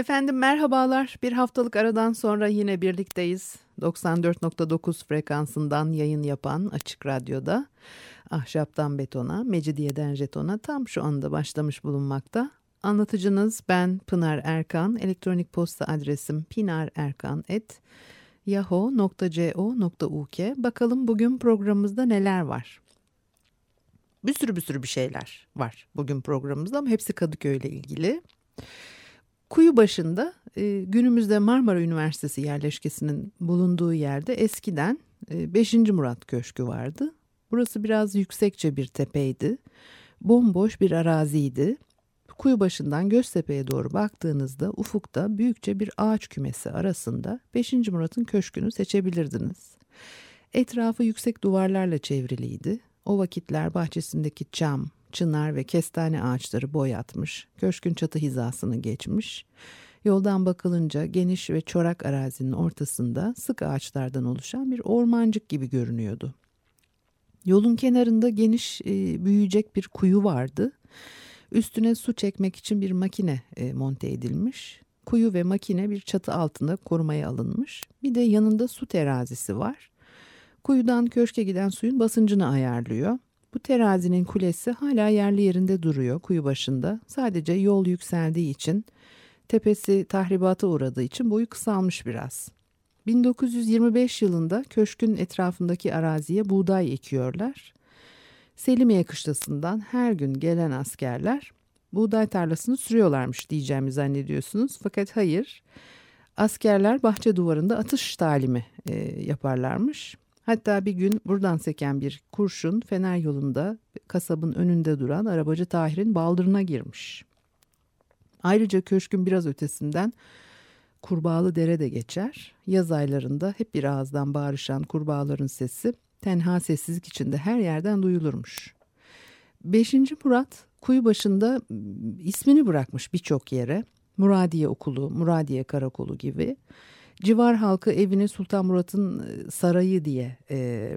Efendim merhabalar. Bir haftalık aradan sonra yine birlikteyiz. 94.9 frekansından yayın yapan Açık Radyo'da Ahşaptan Betona, Mecidiyeden Jeton'a tam şu anda başlamış bulunmakta. Anlatıcınız ben Pınar Erkan. Elektronik posta adresim pinarerkan.yahoo.co.uk Bakalım bugün programımızda neler var? Bir sürü bir sürü bir şeyler var bugün programımızda ama hepsi Kadıköy ile ilgili. Kuyu başında e, günümüzde Marmara Üniversitesi yerleşkesinin bulunduğu yerde eskiden e, 5. Murat Köşkü vardı. Burası biraz yüksekçe bir tepeydi. Bomboş bir araziydi. Kuyu başından Göztepe'ye doğru baktığınızda ufukta büyükçe bir ağaç kümesi arasında 5. Murat'ın köşkünü seçebilirdiniz. Etrafı yüksek duvarlarla çevriliydi. O vakitler bahçesindeki çam, çınar ve kestane ağaçları boyatmış, köşkün çatı hizasını geçmiş. Yoldan bakılınca geniş ve çorak arazinin ortasında sık ağaçlardan oluşan bir ormancık gibi görünüyordu. Yolun kenarında geniş e, büyüyecek bir kuyu vardı. Üstüne su çekmek için bir makine e, monte edilmiş. Kuyu ve makine bir çatı altında korumaya alınmış. Bir de yanında su terazisi var. Kuyudan köşke giden suyun basıncını ayarlıyor. Bu terazinin kulesi hala yerli yerinde duruyor kuyu başında. Sadece yol yükseldiği için, tepesi tahribata uğradığı için boyu kısalmış biraz. 1925 yılında köşkün etrafındaki araziye buğday ekiyorlar. Selimiye kışlasından her gün gelen askerler buğday tarlasını sürüyorlarmış diyeceğimi zannediyorsunuz. Fakat hayır, askerler bahçe duvarında atış talimi e, yaparlarmış. Hatta bir gün buradan seken bir kurşun Fener yolunda kasabın önünde duran arabacı Tahir'in baldırına girmiş. Ayrıca köşkün biraz ötesinden kurbağalı dere de geçer. Yaz aylarında hep bir ağızdan bağırışan kurbağaların sesi tenha sessizlik içinde her yerden duyulurmuş. Beşinci Murat kuyu başında ismini bırakmış birçok yere. Muradiye Okulu, Muradiye Karakolu gibi. Civar halkı evini Sultan Murat'ın sarayı diye e,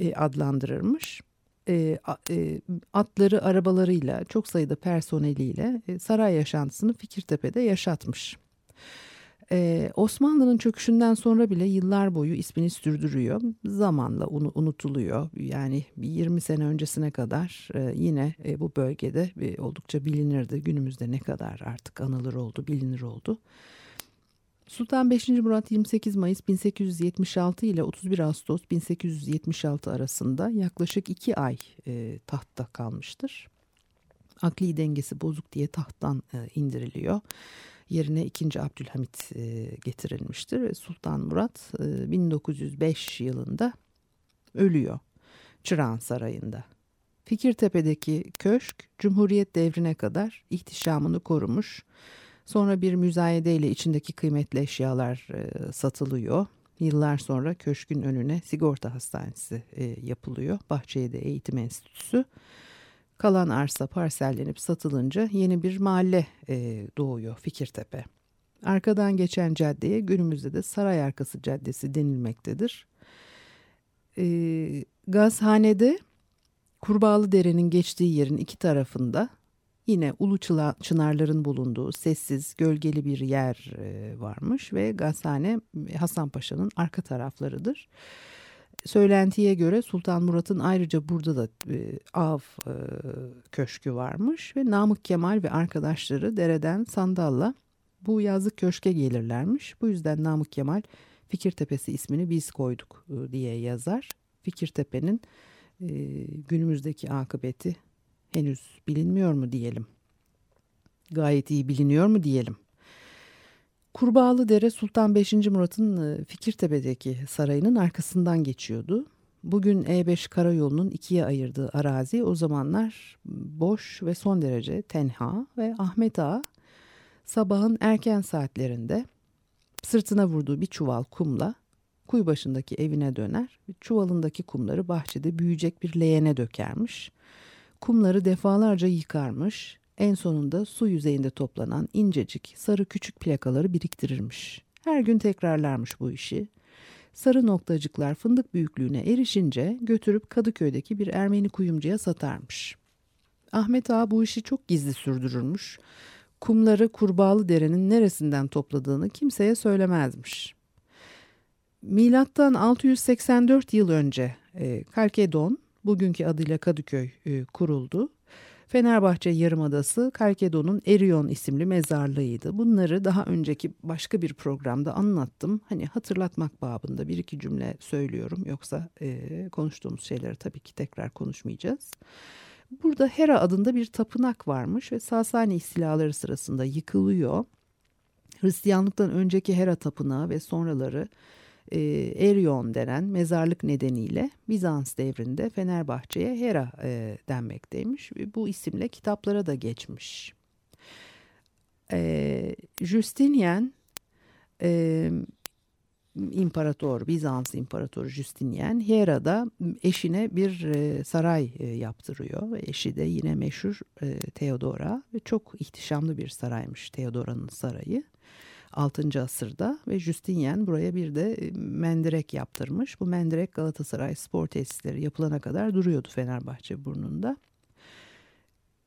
e, adlandırırmış. E, e, atları arabalarıyla çok sayıda personeliyle e, saray yaşantısını Fikirtepe'de yaşatmış. Ee, Osmanlı'nın çöküşünden sonra bile yıllar boyu ismini sürdürüyor. Zamanla unutuluyor. Yani 20 sene öncesine kadar e, yine e, bu bölgede e, oldukça bilinirdi. Günümüzde ne kadar artık anılır oldu, bilinir oldu. Sultan 5. Murat 28 Mayıs 1876 ile 31 Ağustos 1876 arasında yaklaşık iki ay e, tahtta kalmıştır. Akli dengesi bozuk diye tahttan e, indiriliyor. Yerine 2. Abdülhamit e, getirilmiştir. Sultan Murat e, 1905 yılında ölüyor Çırağan Sarayı'nda. Fikirtepe'deki köşk Cumhuriyet devrine kadar ihtişamını korumuş. Sonra bir müzayedeyle içindeki kıymetli eşyalar e, satılıyor. Yıllar sonra köşkün önüne sigorta hastanesi e, yapılıyor. Bahçe'de eğitim enstitüsü. Kalan arsa parsellenip satılınca yeni bir mahalle e, doğuyor Fikirtepe. Arkadan geçen caddeye günümüzde de Saray Arkası Caddesi denilmektedir. E, gazhanede Kurbağalı Dere'nin geçtiği yerin iki tarafında yine ulu çınarların bulunduğu sessiz gölgeli bir yer e, varmış ve gazhane Hasan Paşa'nın arka taraflarıdır. Söylentiye göre Sultan Murat'ın ayrıca burada da e, av e, köşkü varmış ve Namık Kemal ve arkadaşları dereden sandalla bu yazlık köşke gelirlermiş. Bu yüzden Namık Kemal Fikirtepesi ismini biz koyduk e, diye yazar. Fikirtepe'nin e, günümüzdeki akıbeti henüz bilinmiyor mu diyelim. Gayet iyi biliniyor mu diyelim. Kurbağalı Dere Sultan 5. Murat'ın Fikirtepe'deki sarayının arkasından geçiyordu. Bugün E5 karayolunun ikiye ayırdığı arazi o zamanlar boş ve son derece tenha ve Ahmet Ağa sabahın erken saatlerinde sırtına vurduğu bir çuval kumla kuyu başındaki evine döner çuvalındaki kumları bahçede büyüyecek bir leğene dökermiş. Kumları defalarca yıkarmış, en sonunda su yüzeyinde toplanan incecik sarı küçük plakaları biriktirirmiş. Her gün tekrarlarmış bu işi. Sarı noktacıklar fındık büyüklüğüne erişince götürüp Kadıköy'deki bir Ermeni kuyumcuya satarmış. Ahmet Ağa bu işi çok gizli sürdürürmüş. Kumları Kurbağalı Dere'nin neresinden topladığını kimseye söylemezmiş. Milattan 684 yıl önce e, Kalkedon, bugünkü adıyla Kadıköy e, kuruldu. Fenerbahçe Yarımadası Kalkedon'un Erion isimli mezarlığıydı. Bunları daha önceki başka bir programda anlattım. Hani hatırlatmak babında bir iki cümle söylüyorum. Yoksa e, konuştuğumuz şeyleri tabii ki tekrar konuşmayacağız. Burada Hera adında bir tapınak varmış ve Sasani istilaları sırasında yıkılıyor. Hristiyanlıktan önceki Hera tapınağı ve sonraları e, Erion denen mezarlık nedeniyle Bizans devrinde Fenerbahçe'ye Hera e, denmekteymiş. Bu isimle kitaplara da geçmiş. E, Justinian e, İmparator, Bizans İmparatoru Justinian Hera'da eşine bir e, saray e, yaptırıyor. Eşi de yine meşhur e, Theodora ve çok ihtişamlı bir saraymış Theodora'nın sarayı. 6. asırda ve Justinian buraya bir de e, mendirek yaptırmış. Bu mendirek Galatasaray spor tesisleri yapılana kadar duruyordu Fenerbahçe burnunda.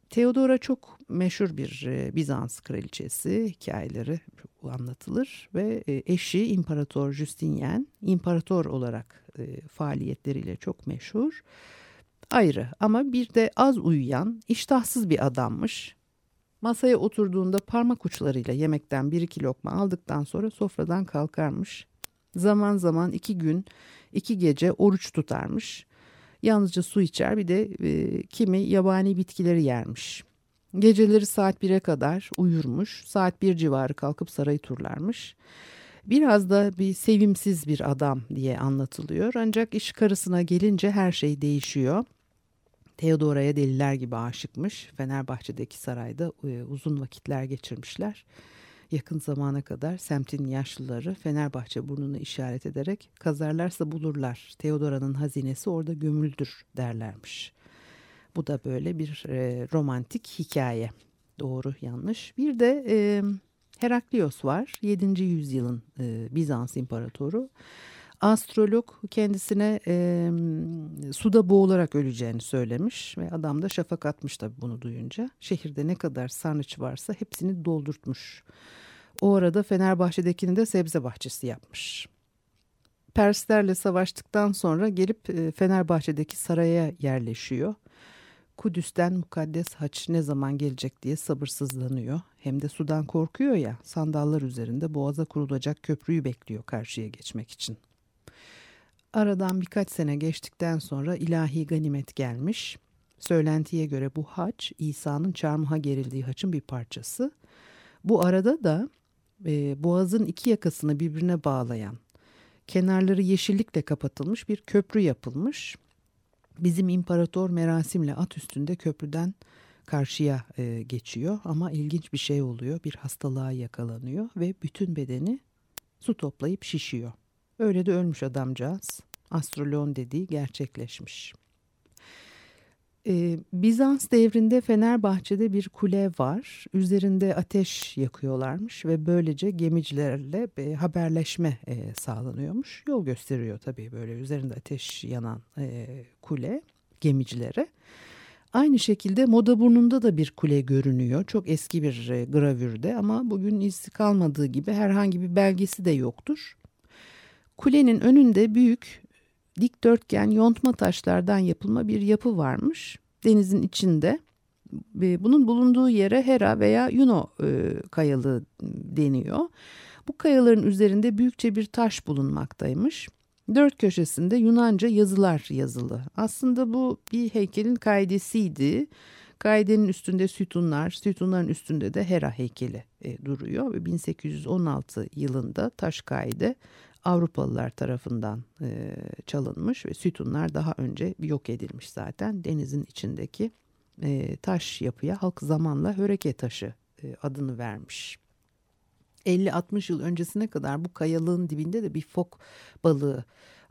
Theodora çok meşhur bir e, Bizans kraliçesi hikayeleri anlatılır ve e, eşi İmparator Justinian imparator olarak faaliyetleriyle çok meşhur. Ayrı ama bir de az uyuyan iştahsız bir adammış. Masaya oturduğunda parmak uçlarıyla yemekten bir iki lokma aldıktan sonra sofradan kalkarmış. Zaman zaman iki gün, iki gece oruç tutarmış. Yalnızca su içer bir de e, kimi yabani bitkileri yermiş. Geceleri saat 1'e kadar uyurmuş. Saat 1 civarı kalkıp sarayı turlarmış. Biraz da bir sevimsiz bir adam diye anlatılıyor. Ancak iş karısına gelince her şey değişiyor. Theodora'ya deliler gibi aşıkmış. Fenerbahçe'deki sarayda e, uzun vakitler geçirmişler. Yakın zamana kadar semtin yaşlıları Fenerbahçe burnunu işaret ederek kazarlarsa bulurlar. Theodora'nın hazinesi orada gömüldür derlermiş. Bu da böyle bir e, romantik hikaye. Doğru yanlış. Bir de e, Heraklios var. 7. yüzyılın e, Bizans imparatoru astrolog kendisine e, suda boğularak öleceğini söylemiş ve adam da şafak atmış tabii bunu duyunca. Şehirde ne kadar sarnıç varsa hepsini doldurtmuş. O arada Fenerbahçe'dekini de sebze bahçesi yapmış. Perslerle savaştıktan sonra gelip e, Fenerbahçe'deki saraya yerleşiyor. Kudüs'ten mukaddes haç ne zaman gelecek diye sabırsızlanıyor. Hem de sudan korkuyor ya sandallar üzerinde boğaza kurulacak köprüyü bekliyor karşıya geçmek için. Aradan birkaç sene geçtikten sonra ilahi ganimet gelmiş. Söylentiye göre bu haç İsa'nın çarmıha gerildiği haçın bir parçası. Bu arada da e, boğazın iki yakasını birbirine bağlayan, kenarları yeşillikle kapatılmış bir köprü yapılmış. Bizim imparator merasimle at üstünde köprüden karşıya e, geçiyor ama ilginç bir şey oluyor. Bir hastalığa yakalanıyor ve bütün bedeni su toplayıp şişiyor. Öyle de ölmüş adamcağız. Astroloğun dediği gerçekleşmiş. Ee, Bizans devrinde Fenerbahçe'de bir kule var. Üzerinde ateş yakıyorlarmış ve böylece gemicilerle e, haberleşme e, sağlanıyormuş. Yol gösteriyor tabii böyle üzerinde ateş yanan e, kule gemicilere. Aynı şekilde Moda Burnu'nda da bir kule görünüyor. Çok eski bir e, gravürde ama bugün iz kalmadığı gibi herhangi bir belgesi de yoktur. Kulenin önünde büyük dikdörtgen yontma taşlardan yapılma bir yapı varmış denizin içinde. Bunun bulunduğu yere Hera veya Yuno e, kayalığı deniyor. Bu kayaların üzerinde büyükçe bir taş bulunmaktaymış. Dört köşesinde Yunanca yazılar yazılı. Aslında bu bir heykelin kaidesiydi. Kaidenin üstünde sütunlar, sütunların üstünde de Hera heykeli e, duruyor. Ve 1816 yılında taş kaide Avrupalılar tarafından e, çalınmış ve sütunlar daha önce yok edilmiş zaten. Denizin içindeki e, taş yapıya halk zamanla höreke taşı e, adını vermiş. 50-60 yıl öncesine kadar bu kayalığın dibinde de bir fok balığı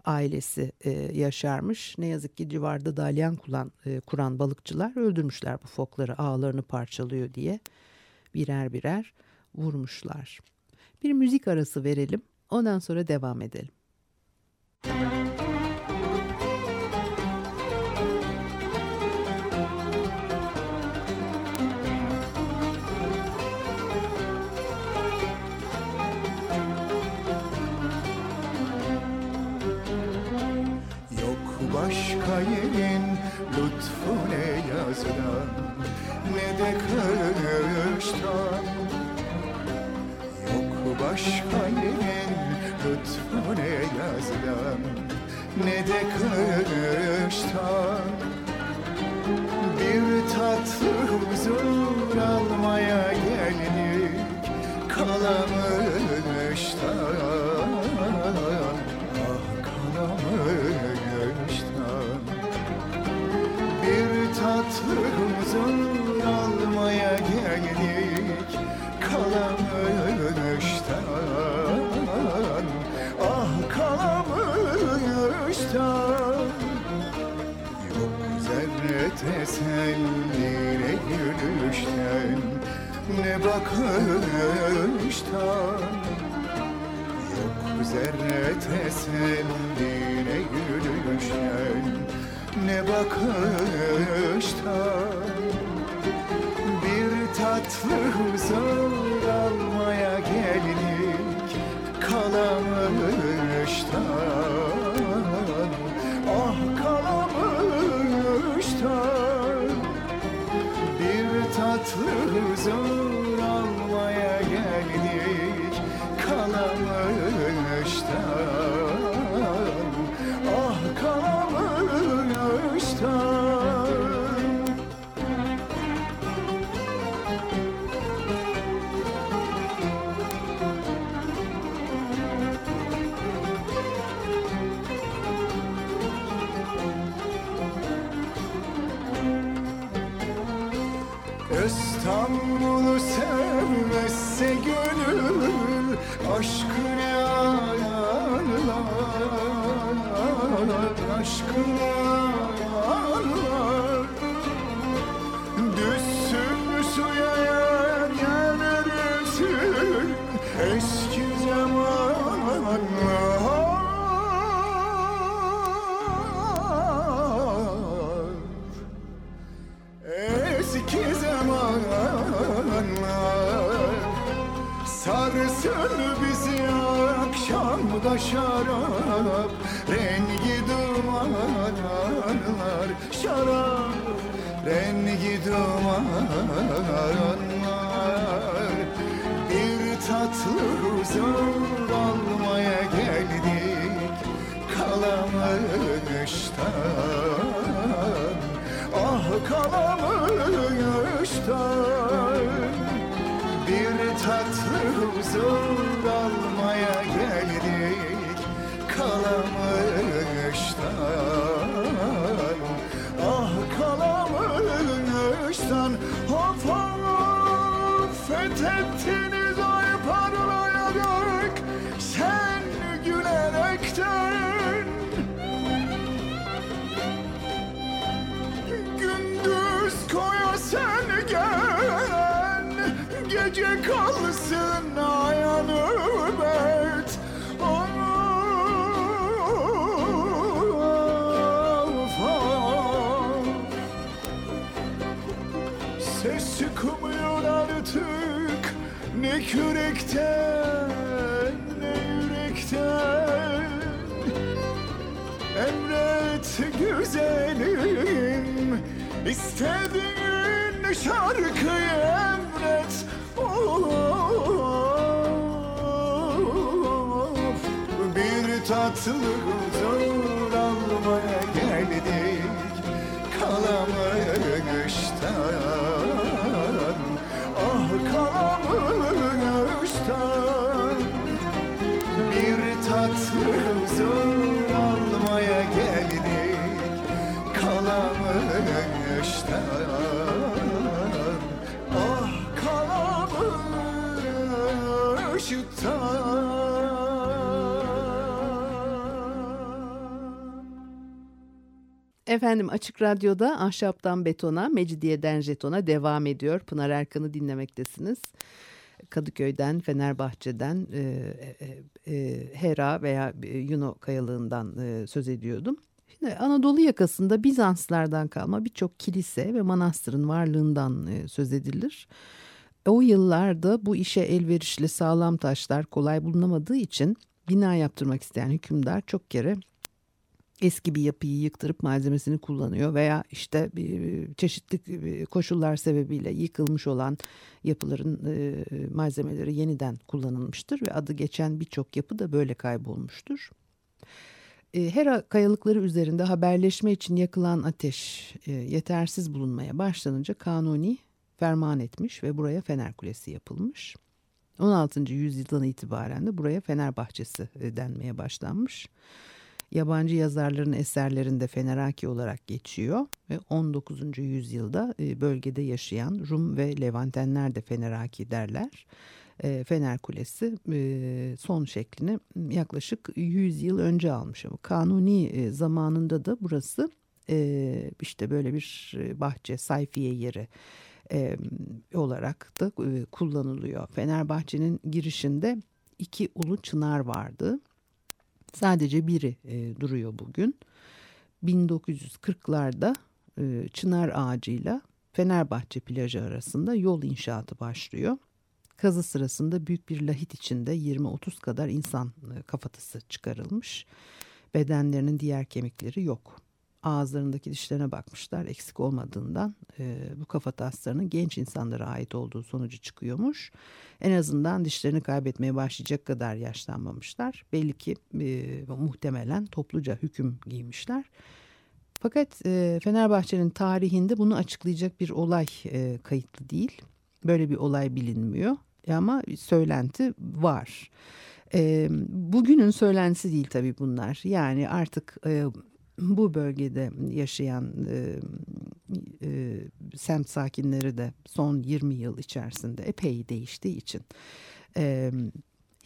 ailesi e, yaşarmış. Ne yazık ki civarda dalyan kuran, e, kuran balıkçılar öldürmüşler bu fokları ağlarını parçalıyor diye birer birer vurmuşlar. Bir müzik arası verelim ondan sonra devam edelim. Yok başka yerin lütfune yazılan Ne de kıştan Yok başka yerin lütfune yazılan Ne de kıştan Bir tatlı huzur almaya geldik Kalamıştan huzur Curse güzelim. İstediğin şarkıyı emret. Of, Bir tatlı huzur almaya geldik. Kalamıştan Efendim Açık Radyo'da Ahşaptan Betona, Mecidiyeden Jeton'a devam ediyor. Pınar Erkan'ı dinlemektesiniz. Kadıköy'den, Fenerbahçe'den, e, e, e, Hera veya Yuno Kayalığı'ndan e, söz ediyordum. Şimdi Anadolu yakasında Bizanslardan kalma birçok kilise ve manastırın varlığından e, söz edilir. O yıllarda bu işe elverişli sağlam taşlar kolay bulunamadığı için bina yaptırmak isteyen hükümdar çok kere eski bir yapıyı yıktırıp malzemesini kullanıyor veya işte çeşitli koşullar sebebiyle yıkılmış olan yapıların e, malzemeleri yeniden kullanılmıştır ve adı geçen birçok yapı da böyle kaybolmuştur. E, Hera kayalıkları üzerinde haberleşme için yakılan ateş e, yetersiz bulunmaya başlanınca Kanuni ferman etmiş ve buraya Fener Kulesi yapılmış. 16. yüzyıldan itibaren de buraya Fener Bahçesi denmeye başlanmış yabancı yazarların eserlerinde Feneraki olarak geçiyor ve 19. yüzyılda e, bölgede yaşayan Rum ve Levantenler de Feneraki derler. E, Fener Kulesi e, son şeklini yaklaşık 100 yıl önce almış kanuni zamanında da burası işte böyle bir bahçe sayfiye yeri olarak da kullanılıyor. Fenerbahçe'nin girişinde iki ulu çınar vardı. Sadece biri e, duruyor bugün. 1940'larda e, çınar ağacıyla Fenerbahçe plajı arasında yol inşaatı başlıyor. Kazı sırasında büyük bir lahit içinde 20-30 kadar insan e, kafatası çıkarılmış. Bedenlerinin diğer kemikleri yok ağızlarındaki dişlerine bakmışlar eksik olmadığından e, bu kafa taslarının genç insanlara ait olduğu sonucu çıkıyormuş. En azından dişlerini kaybetmeye başlayacak kadar yaşlanmamışlar. Belli ki e, muhtemelen topluca hüküm giymişler. Fakat e, Fenerbahçe'nin tarihinde bunu açıklayacak bir olay e, kayıtlı değil. Böyle bir olay bilinmiyor ama söylenti var. E, bugünün söylentisi değil tabii bunlar. Yani artık e, bu bölgede yaşayan e, e, semt sakinleri de son 20 yıl içerisinde epey değiştiği için e,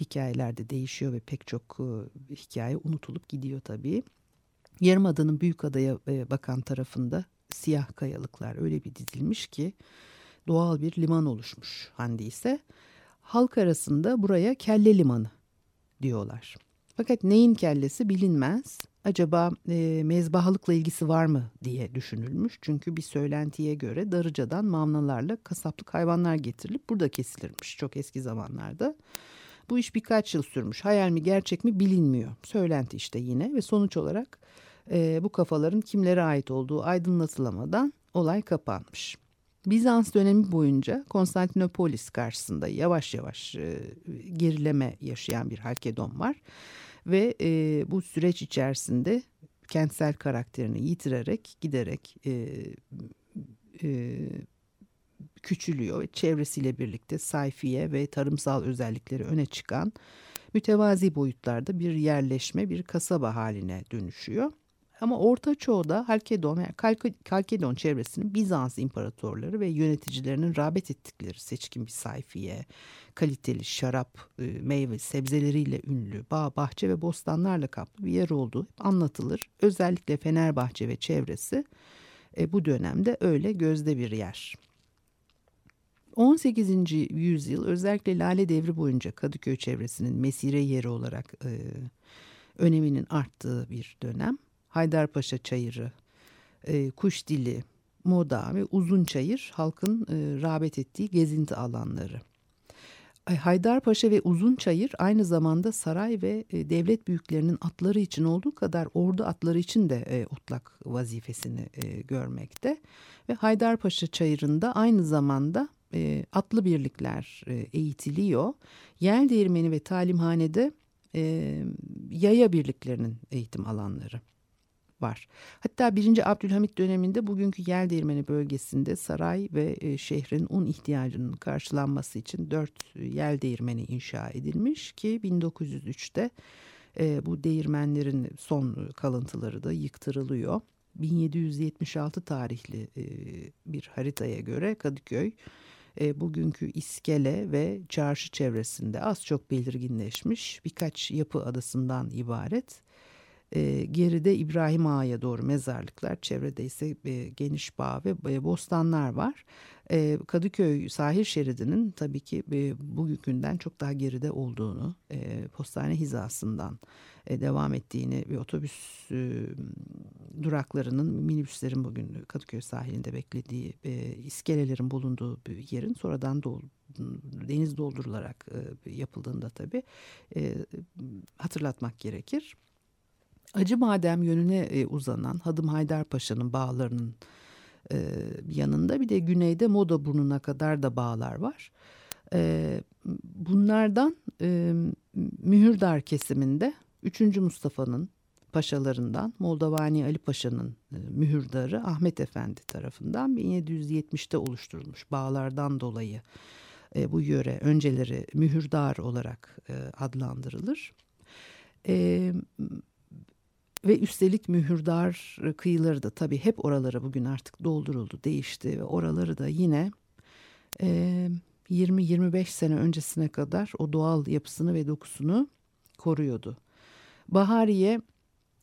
hikayeler de değişiyor ve pek çok e, hikaye unutulup gidiyor tabii. Yarımada'nın büyük adaya e, bakan tarafında siyah kayalıklar öyle bir dizilmiş ki doğal bir liman oluşmuş Handi ise. Halk arasında buraya kelle limanı diyorlar. Fakat neyin kellesi bilinmez acaba e, mezbahalıkla ilgisi var mı diye düşünülmüş. Çünkü bir söylentiye göre Darıca'dan mamlalarla kasaplık hayvanlar getirilip burada kesilirmiş çok eski zamanlarda. Bu iş birkaç yıl sürmüş. Hayal mi gerçek mi bilinmiyor. Söylenti işte yine ve sonuç olarak e, bu kafaların kimlere ait olduğu aydınlatılamadan olay kapanmış. Bizans dönemi boyunca Konstantinopolis karşısında yavaş yavaş e, gerileme yaşayan bir Halkedon var. Ve e, bu süreç içerisinde kentsel karakterini yitirerek giderek e, e, küçülüyor ve çevresiyle birlikte sayfiye ve tarımsal özellikleri öne çıkan mütevazi boyutlarda bir yerleşme, bir kasaba haline dönüşüyor. Ama Orta Çağ'da Halkedon, yani Halkedon çevresinin Bizans imparatorları ve yöneticilerinin rağbet ettikleri seçkin bir sayfiye, kaliteli şarap, e, meyve, sebzeleriyle ünlü bağ, bahçe ve bostanlarla kaplı bir yer olduğu anlatılır. Özellikle Fenerbahçe ve çevresi e, bu dönemde öyle gözde bir yer. 18. yüzyıl özellikle Lale Devri boyunca Kadıköy çevresinin mesire yeri olarak e, öneminin arttığı bir dönem. Haydarpaşa Çayırı, e, Kuş Dili, Moda ve Uzun Çayır halkın e, rağbet ettiği gezinti alanları. Haydarpaşa ve Uzun Çayır aynı zamanda saray ve e, devlet büyüklerinin atları için olduğu kadar ordu atları için de e, otlak vazifesini e, görmekte. Ve Haydarpaşa Çayırı'nda aynı zamanda e, atlı birlikler e, eğitiliyor. Yer değirmeni ve talimhanede e, yaya birliklerinin eğitim alanları var. Hatta 1. Abdülhamit döneminde bugünkü Yel Değirmeni bölgesinde saray ve e, şehrin un ihtiyacının karşılanması için dört yel değirmeni inşa edilmiş ki 1903'te e, bu değirmenlerin son kalıntıları da yıktırılıyor. 1776 tarihli e, bir haritaya göre Kadıköy e, bugünkü iskele ve çarşı çevresinde az çok belirginleşmiş birkaç yapı adasından ibaret E, geride İbrahim Ağa'ya doğru mezarlıklar, çevrede ise e, geniş bağ ve e, bostanlar var. E, Kadıköy sahil şeridinin tabii ki e, bugünkünden çok daha geride olduğunu, e, postane hizasından e, devam ettiğini ve otobüs e, duraklarının, minibüslerin bugün Kadıköy sahilinde beklediği, e, iskelelerin bulunduğu bir yerin sonradan dol, deniz doldurularak e, yapıldığında tabii e, hatırlatmak gerekir. Acı Madem yönüne e, uzanan Hadım Haydarpaşa'nın bağlarının e, yanında bir de güneyde Moda Burnu'na kadar da bağlar var. E, bunlardan Mühürdar kesiminde 3. Mustafa'nın paşalarından Moldavani Ali Paşa'nın mühürdarı Ahmet Efendi tarafından 1770'te oluşturulmuş bağlardan dolayı bu yöre önceleri mühürdar olarak adlandırılır. E, ve üstelik mühürdar kıyıları da tabii hep oralara bugün artık dolduruldu, değişti ve oraları da yine e, 20-25 sene öncesine kadar o doğal yapısını ve dokusunu koruyordu. Bahariye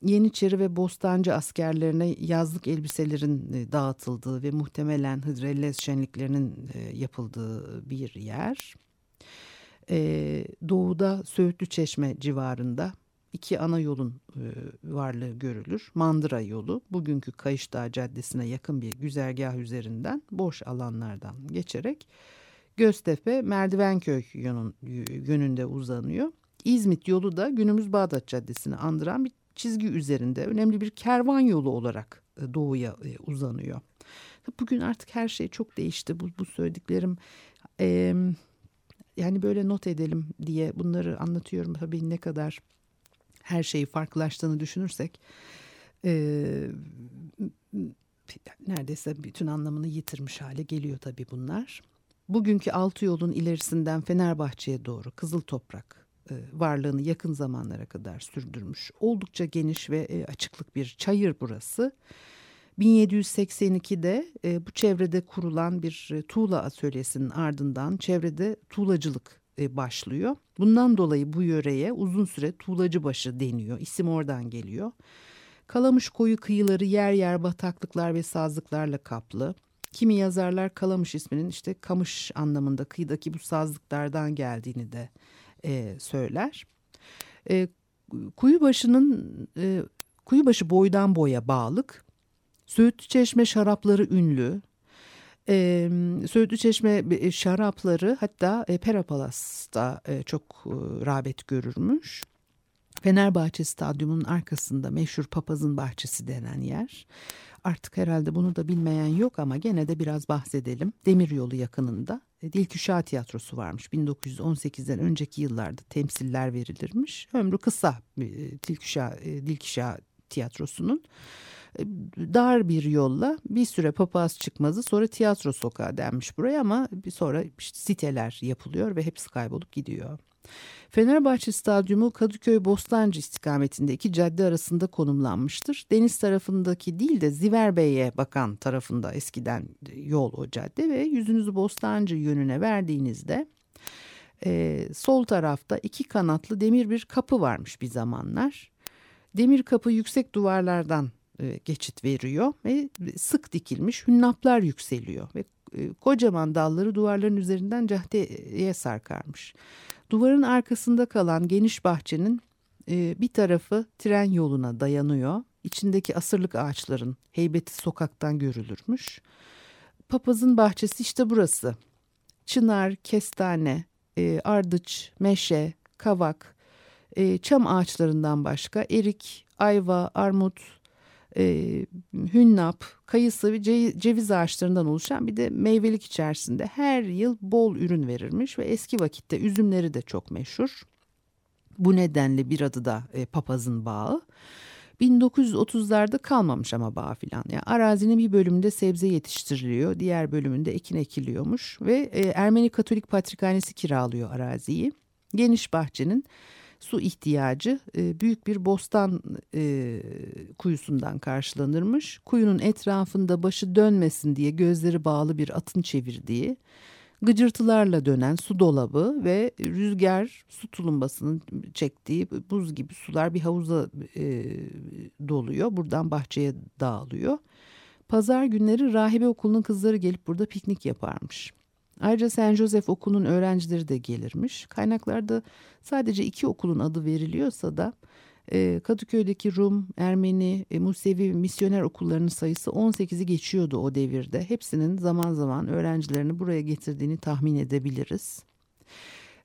Yeniçeri ve Bostancı askerlerine yazlık elbiselerin e, dağıtıldığı ve muhtemelen Hıdrellez şenliklerinin e, yapıldığı bir yer. E, doğuda Söğütlü Çeşme civarında iki ana yolun varlığı görülür. Mandıra yolu bugünkü Kayışdağ Caddesi'ne yakın bir güzergah üzerinden boş alanlardan geçerek Göztepe Merdivenköy yönünde uzanıyor. İzmit yolu da günümüz Bağdat Caddesi'ni andıran bir çizgi üzerinde önemli bir kervan yolu olarak e, doğuya e, uzanıyor. Bugün artık her şey çok değişti. Bu, bu söylediklerim e, yani böyle not edelim diye bunları anlatıyorum. Tabii ne kadar her şeyi farklılaştığını düşünürsek e, neredeyse bütün anlamını yitirmiş hale geliyor tabii bunlar. Bugünkü altı yolun ilerisinden Fenerbahçe'ye doğru Kızıl Toprak e, varlığını yakın zamanlara kadar sürdürmüş. Oldukça geniş ve e, açıklık bir çayır burası. 1782'de e, bu çevrede kurulan bir tuğla atölyesinin ardından çevrede tuğlacılık başlıyor. Bundan dolayı bu yöreye uzun süre tuğlacıbaşı deniyor. İsim oradan geliyor. Kalamış koyu kıyıları yer yer bataklıklar ve sazlıklarla kaplı. Kimi yazarlar Kalamış isminin işte kamış anlamında kıyıdaki bu sazlıklardan geldiğini de e, söyler. E, kuyubaşının e, kuyubaşı boydan boya bağlık. Söğütlü Çeşme şarapları ünlü. E, Söğütlü Çeşme e, şarapları hatta e, Perapalas'ta e, çok e, rağbet görürmüş. Fenerbahçe Stadyumu'nun arkasında meşhur Papazın Bahçesi denen yer. Artık herhalde bunu da bilmeyen yok ama gene de biraz bahsedelim. Demiryolu yakınında e, Dilküşah Tiyatrosu varmış. 1918'den önceki yıllarda temsiller verilirmiş. Ömrü kısa e, Dilküşah, Dilküşah Tiyatrosu'nun dar bir yolla bir süre papaz çıkmazı sonra tiyatro sokağı denmiş buraya ama bir sonra işte siteler yapılıyor ve hepsi kaybolup gidiyor. Fenerbahçe Stadyumu Kadıköy Bostancı istikametinde iki cadde arasında konumlanmıştır. Deniz tarafındaki değil de Ziverbey'e bakan tarafında eskiden yol o cadde ve yüzünüzü Bostancı yönüne verdiğinizde e, sol tarafta iki kanatlı demir bir kapı varmış bir zamanlar. Demir kapı yüksek duvarlardan e, geçit veriyor ve sık dikilmiş hünnaplar yükseliyor ve e, kocaman dalları duvarların üzerinden caddeye sarkarmış. Duvarın arkasında kalan geniş bahçenin e, bir tarafı tren yoluna dayanıyor. İçindeki asırlık ağaçların heybeti sokaktan görülürmüş. Papazın bahçesi işte burası. Çınar, kestane, ardıç, meşe, kavak, çam ağaçlarından başka erik, ayva, armut, e, hünnap, kayısı ve ceviz ağaçlarından oluşan bir de meyvelik içerisinde her yıl bol ürün verirmiş ve eski vakitte üzümleri de çok meşhur. Bu nedenle bir adı da e, papazın bağı. 1930'larda kalmamış ama bağ filan. Yani arazinin bir bölümünde sebze yetiştiriliyor, diğer bölümünde ekin ekiliyormuş ve e, Ermeni Katolik Patrikhanesi kiralıyor araziyi. Geniş bahçenin su ihtiyacı e, büyük bir bostan e, kuyusundan karşılanırmış. Kuyunun etrafında başı dönmesin diye gözleri bağlı bir atın çevirdiği, gıcırtılarla dönen su dolabı ve rüzgar su tulumbasının çektiği buz gibi sular bir havuza e, doluyor. Buradan bahçeye dağılıyor. Pazar günleri rahibe okulunun kızları gelip burada piknik yaparmış. Ayrıca Saint Joseph okulunun öğrencileri de gelirmiş. Kaynaklarda sadece iki okulun adı veriliyorsa da e, Kadıköy'deki Rum, Ermeni, e, Musevi misyoner okullarının sayısı 18'i geçiyordu o devirde. Hepsinin zaman zaman öğrencilerini buraya getirdiğini tahmin edebiliriz.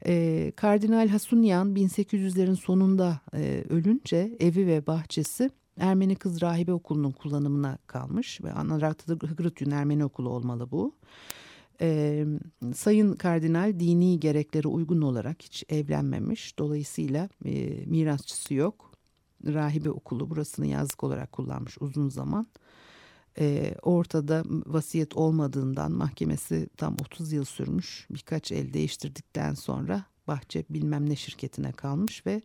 E, Kardinal Hasunyan 1800'lerin sonunda ölünce evi ve bahçesi Ermeni Kız Rahibe Okulu'nun kullanımına kalmış ve Anaratlı Hıgırıtyun Ermeni Okulu olmalı bu. Ee, Sayın Kardinal dini gereklere uygun olarak hiç evlenmemiş. Dolayısıyla e, mirasçısı yok. Rahibe okulu burasını yazlık olarak kullanmış uzun zaman. Ee, ortada vasiyet olmadığından mahkemesi tam 30 yıl sürmüş. Birkaç el değiştirdikten sonra bahçe bilmem ne şirketine kalmış ve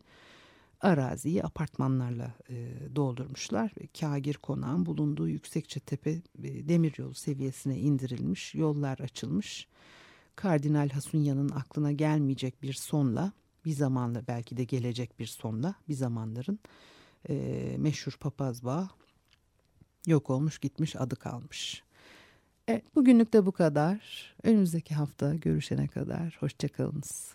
araziyi apartmanlarla e, doldurmuşlar. Kagir konağın bulunduğu Yüksekçetepe e, demiryolu seviyesine indirilmiş, yollar açılmış. Kardinal Hasunya'nın aklına gelmeyecek bir sonla, bir zamanla belki de gelecek bir sonla, bir zamanların e, meşhur papaz bağı yok olmuş gitmiş adı kalmış. Evet, bugünlük de bu kadar. Önümüzdeki hafta görüşene kadar hoşçakalınız.